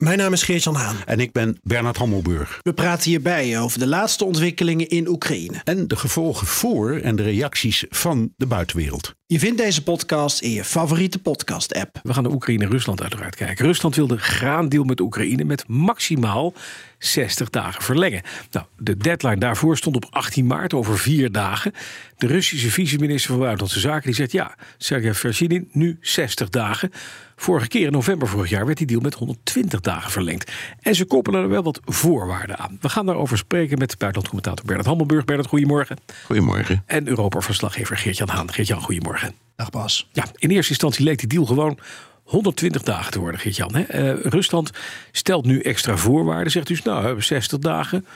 Mijn naam is Geert-Jan Haan. En ik ben Bernard Hammelburg. We praten hierbij over de laatste ontwikkelingen in Oekraïne. En de gevolgen voor en de reacties van de buitenwereld. Je vindt deze podcast in je favoriete podcast-app. We gaan naar Oekraïne en Rusland uiteraard kijken. Rusland wil de graandeal met Oekraïne met maximaal 60 dagen verlengen. Nou, de deadline daarvoor stond op 18 maart, over vier dagen. De Russische vice-minister van Buitenlandse Zaken die zegt ja, Sergej Verzinin nu 60 dagen. Vorige keer in november vorig jaar werd die deal met 120 dagen verlengd. En ze koppelen er wel wat voorwaarden aan. We gaan daarover spreken met buitenlandcommentator Bernard Hammelburg. Bernard, goedemorgen. Goedemorgen. En Europa-verslaggever Geert-Jan Haan. Geert-Jan, goedemorgen. Dag Bas. Ja, in eerste instantie leek die deal gewoon 120 dagen te worden, Geert-Jan. Uh, Rusland stelt nu extra voorwaarden. Zegt dus, nou, we hebben 60 dagen.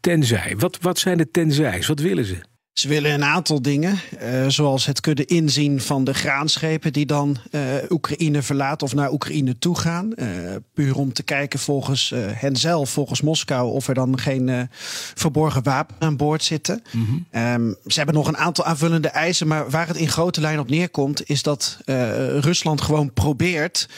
Tenzij. Wat, wat zijn de tenzijs? Wat willen ze? Ze willen een aantal dingen, uh, zoals het kunnen inzien van de graanschepen die dan uh, Oekraïne verlaten of naar Oekraïne toe gaan. Uh, puur om te kijken volgens hen zelf, volgens Moskou, of er dan geen verborgen wapen aan boord zitten. Mm -hmm. um, ze hebben nog een aantal aanvullende eisen, maar waar het in grote lijn op neerkomt, is dat Rusland gewoon probeert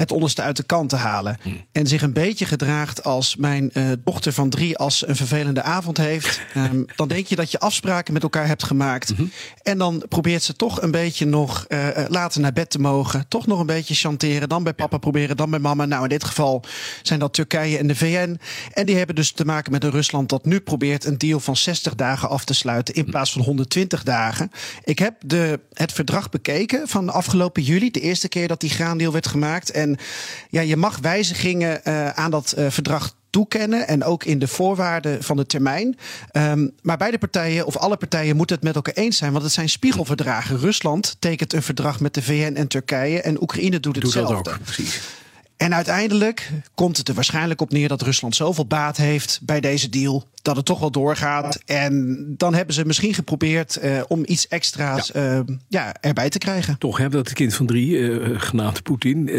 het onderste uit de kant te halen. Hmm. En zich een beetje gedraagt als mijn uh, dochter van drie als een vervelende avond heeft. Um, dan denk je dat je afspraken met elkaar hebt gemaakt. Mm -hmm. En dan probeert ze toch een beetje nog uh, later naar bed te mogen. Toch nog een beetje chanteren. Dan bij papa proberen, dan bij mama. Nou, in dit geval zijn dat Turkije en de VN. En die hebben dus te maken met een Rusland dat nu probeert een deal van 60 dagen af te sluiten. In plaats van 120 dagen. Ik heb de, het verdrag bekeken van afgelopen juli. De eerste keer dat die graandeal werd gemaakt. En ja, je mag wijzigingen uh, aan dat uh, verdrag toekennen en ook in de voorwaarden van de termijn. Um, maar beide partijen of alle partijen moeten het met elkaar eens zijn, want het zijn spiegelverdragen. Rusland tekent een verdrag met de VN en Turkije en Oekraïne doet hetzelfde. Dat ook, precies. En uiteindelijk komt het er waarschijnlijk op neer dat Rusland zoveel baat heeft bij deze deal. Dat het toch wel doorgaat. En dan hebben ze misschien geprobeerd uh, om iets extra's ja. Uh, ja, erbij te krijgen. Toch hebben dat het kind van drie, uh, genaamd Poetin,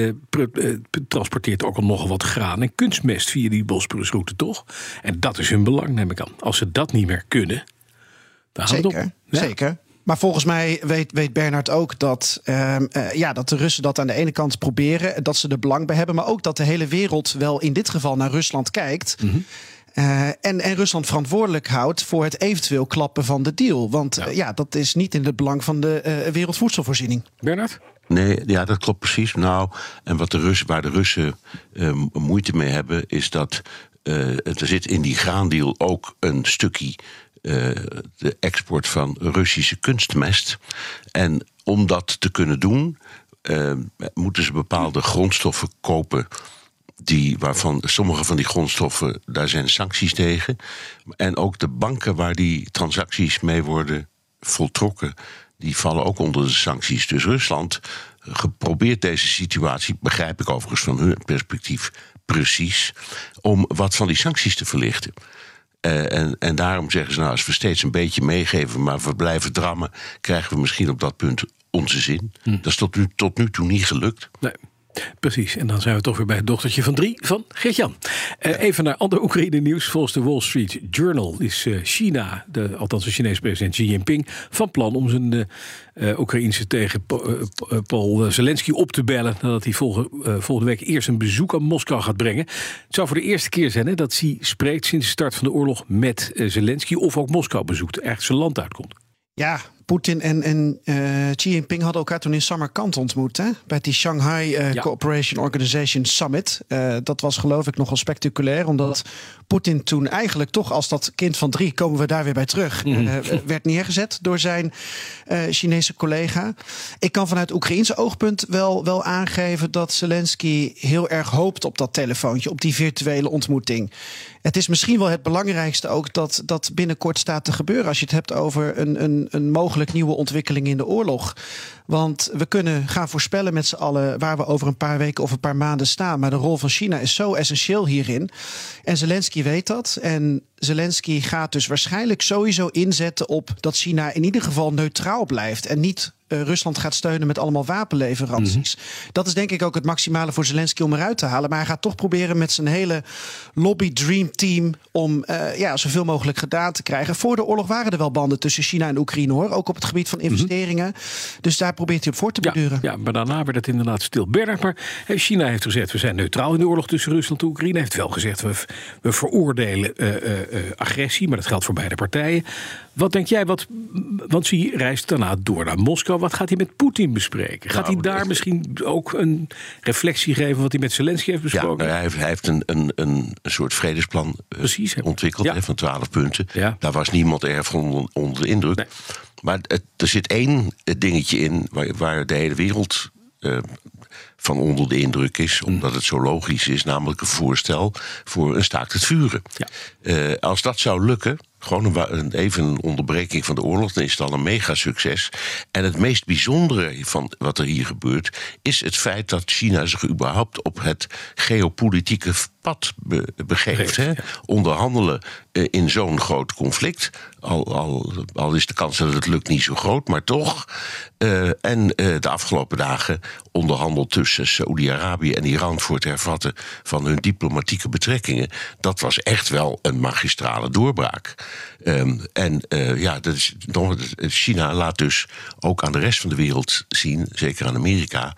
transporteert ook al nogal wat graan en kunstmest via die Bosporusroute, toch? En dat is hun belang, neem ik aan. Als ze dat niet meer kunnen, dan gaan we op. Ja. Zeker. Maar volgens mij weet, weet Bernard ook dat, uh, uh, ja, dat de Russen dat aan de ene kant proberen, dat ze er belang bij hebben, maar ook dat de hele wereld wel in dit geval naar Rusland kijkt. Mm -hmm. Uh, en, en Rusland verantwoordelijk houdt voor het eventueel klappen van de deal. Want ja, ja dat is niet in het belang van de wereldvoedselvoorziening. Bernard? Nee, ja, dat klopt precies. Nou, en wat de Russen, waar de Russen moeite mee hebben, is dat er zit in die graandeal ook een stukje uh, de export van Russische kunstmest. En om dat te kunnen doen, uh, moeten ze bepaalde grondstoffen kopen. Die, waarvan sommige van die grondstoffen, daar zijn sancties tegen. En ook de banken waar die transacties mee worden voltrokken, die vallen ook onder de sancties. Dus Rusland geprobeerd deze situatie, begrijp ik overigens van hun perspectief precies, om wat van die sancties te verlichten. Uh, en, en daarom zeggen ze, nou, als we steeds een beetje meegeven, maar we blijven drammen, krijgen we misschien op dat punt onze zin. Hm. Dat is tot nu, tot nu toe niet gelukt. Nee. Precies, en dan zijn we toch weer bij het dochtertje van drie van Geert-Jan. Uh, even naar ander Oekraïne-nieuws. Volgens de Wall Street Journal is uh, China, de, althans de Chinese president Xi Jinping, van plan om zijn uh, Oekraïnse tegen Paul Zelensky op te bellen. Nadat hij volgende, volgende week eerst een bezoek aan Moskou gaat brengen. Het zou voor de eerste keer zijn hè, dat Xi spreekt sinds de start van de oorlog met Zelensky of ook Moskou bezoekt, echt zijn land uitkomt. Ja, Poetin en, en uh, Xi Jinping hadden elkaar toen in Samarkand ontmoet. Hè? Bij die Shanghai uh, ja. Cooperation Organization Summit. Uh, dat was geloof ik nogal spectaculair. Omdat Poetin toen eigenlijk toch als dat kind van drie... komen we daar weer bij terug. Mm -hmm. werd neergezet door zijn Chinese collega. Ik kan vanuit Oekraïense oogpunt wel, wel aangeven... dat Zelensky heel erg hoopt op dat telefoontje. Op die virtuele ontmoeting. Het is misschien wel het belangrijkste ook dat dat binnenkort staat te gebeuren. Als je het hebt over een, een, een mogelijk nieuwe ontwikkeling in de oorlog. Want we kunnen gaan voorspellen met z'n allen waar we over een paar weken of een paar maanden staan. Maar de rol van China is zo essentieel hierin. En Zelensky weet dat. En Zelensky gaat dus waarschijnlijk sowieso inzetten op dat China in ieder geval neutraal blijft en niet uh, Rusland gaat steunen met allemaal wapenleveranties. Mhm. Dat is denk ik ook het maximale voor Zelensky om eruit te halen. Maar hij gaat toch proberen met zijn hele lobby dream team om uh, ja, zoveel mogelijk gedaan te krijgen. Voor de oorlog waren er wel banden tussen China en Oekraïne hoor. Ook op het gebied van mhm. investeringen. Dus daar probeert hij op voor te beduren. Ja, maar daarna werd het inderdaad stil. Bernard, maar China heeft gezegd we zijn neutraal in de oorlog tussen Rusland en Oekraïne. Hij heeft wel gezegd we, we veroordelen uh, agressie. Maar dat geldt voor beide partijen. Wat denk jij? Wat, want hij reist daarna door naar Moskou. Wat gaat hij met Poetin bespreken? Gaat hij nou, daar misschien ook een reflectie geven wat hij met Zelensky heeft besproken? Ja, hij heeft, hij heeft een, een, een, soort vredesplan eh, Precies, ontwikkeld ja. van twaalf punten. Ja. Daar was niemand erg van onder de indruk. Maar er zit één dingetje in waar, waar de hele wereld uh, van onder de indruk is, omdat het zo logisch is, namelijk een voorstel voor een staakt het vuren. Ja. Uh, als dat zou lukken, gewoon een, even een onderbreking van de oorlog, dan is het al een mega succes. En het meest bijzondere van wat er hier gebeurt, is het feit dat China zich überhaupt op het geopolitieke pad begeeft. Hè? Onderhandelen eh, in zo'n groot conflict. Al, al, al, is de kans dat het lukt niet zo groot, maar toch. Uh, en uh, de afgelopen dagen onderhandeld tussen Saoedi-Arabië en Iran voor het hervatten van hun diplomatieke betrekkingen. Dat was echt wel een magistrale doorbraak. Um, en uh, ja, dat is, China laat dus ook aan de rest van de wereld zien, zeker aan Amerika,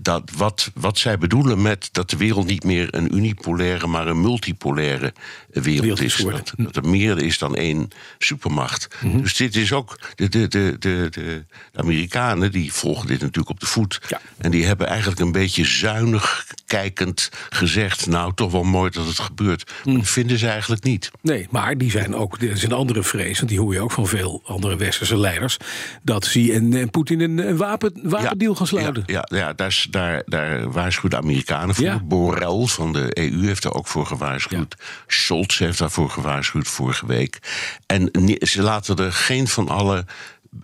dat wat, wat zij bedoelen met dat de wereld niet meer een unipolaire, maar een multipolaire wereld, is. Dat, dat, er meer is dan één supermacht. Mm -hmm. Dus dit is ook. De, de, de, de, de Amerikanen die volgen dit natuurlijk op de voet. Ja. En die hebben eigenlijk een beetje zuinig kijkend gezegd: Nou, toch wel mooi dat het gebeurt. Maar dat vinden ze eigenlijk niet. Nee, maar die zijn ook is een andere vrees, want die hoor je ook van veel andere westerse leiders, dat Xi en, en Poetin een, een wapen, wapendeal gaan sluiten. Ja, ja, ja daar, daar, daar waarschuwen de Amerikanen voor. Borrell van de EU heeft daar ook voor gewaarschuwd. Scholz heeft daarvoor gewaarschuwd vorige week. En ze laten er geen van alle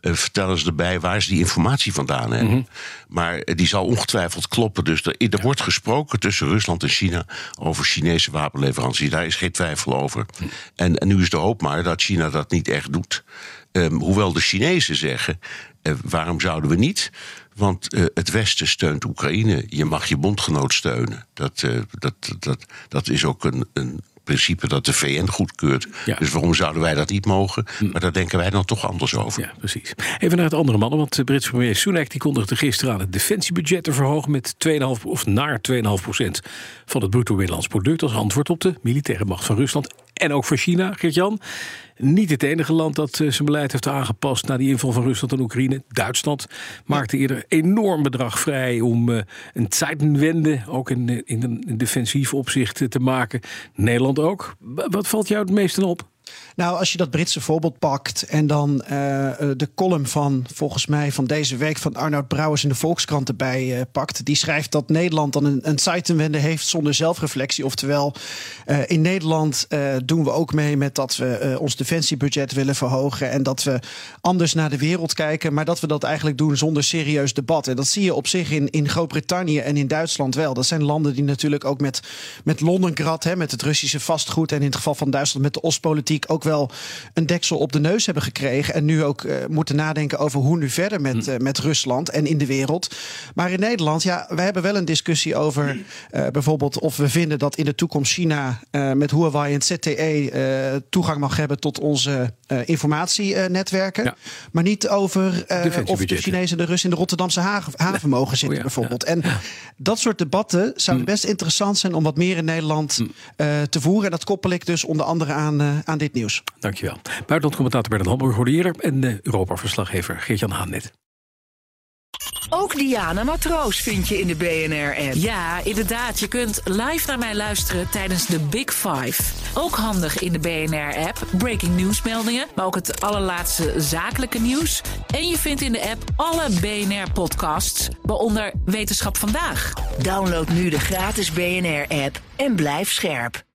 vertellen ze erbij waar ze die informatie vandaan hebben. Mhm. Maar die zal ongetwijfeld kloppen. Dus er, er wordt gesproken tussen Rusland en China over Chinese wapenleveranties. Daar is geen twijfel over. Mhm. En, en, nu is de hoop maar dat China dat niet echt doet. Um, hoewel de Chinezen zeggen: uh, waarom zouden we niet? Want uh, het Westen steunt Oekraïne. Je mag je bondgenoot steunen. Dat, uh, dat, dat, dat is ook een, een principe dat de VN goedkeurt. Dus waarom zouden wij dat niet mogen? Hm. Maar daar denken wij dan toch anders over. Ja, precies. Even naar het andere mannen, want de Britse premier Sunak die kondigde gisteren aan het defensiebudget te verhogen met 2,5 of naar 2,5 procent van het bruto binnenlands product als antwoord op de militaire macht van Rusland en ook voor China, Geert-Jan. Niet het enige land dat eh, zijn beleid heeft aangepast na die inval van Rusland en Oekraïne. Duitsland maakte eerder enorm bedrag vrij om uh, een Zeitenwende ook in, in een defensief opzicht te maken. Nederland ook. Wat valt jou het meeste op? Nou, als je dat Britse voorbeeld pakt en dan uh, de column van volgens mij van deze week van Arnoud Brouwers in de Volkskrant erbij uh, pakt, die schrijft dat Nederland dan een, een Zeitenwende heeft zonder zelfreflectie. Oftewel, in Nederland doen we ook mee met dat we ons defensiebudget willen verhogen en dat we anders naar de wereld kijken, maar dat we dat eigenlijk doen zonder serieus debat. En dat zie je op zich in, in Groot-Brittannië en in Duitsland wel. Dat zijn landen die natuurlijk ook met, met Londengrad, hè, met het Russische vastgoed en in het geval van Duitsland met de Oostpolitiek ook wel een deksel op de neus hebben gekregen. En nu ook uh, moeten nadenken over hoe nu verder met, uh, met Rusland en in de wereld. Maar in Nederland, ja, we hebben wel een discussie over uh, bijvoorbeeld of we vinden dat in de toekomst China met Huawei en ZTE toegang mag hebben tot onze informatienetwerken. Ja. Maar niet over of de Chinezen en de Russen in de Rotterdamse haven, haven mogen zitten, oh ja, bijvoorbeeld. En dat soort debatten zouden mm. best interessant zijn om wat meer in Nederland te voeren. En dat koppel ik dus onder andere aan, aan dit nieuws. Dankjewel. Buitenlandcommentator Bernard Hamburg hoorde hier en de Europa-verslaggever Geert-Jan Haan net. Ook Diana Matroos vind je in de BNR-app. Ja, inderdaad. Je kunt live naar mij luisteren tijdens de Big Five. Ook handig in de BNR-app. Breaking nieuwsmeldingen, maar ook het allerlaatste zakelijke nieuws. En je vindt in de app alle BNR-podcasts, waaronder Wetenschap Vandaag. Download nu de gratis BNR-app en blijf scherp.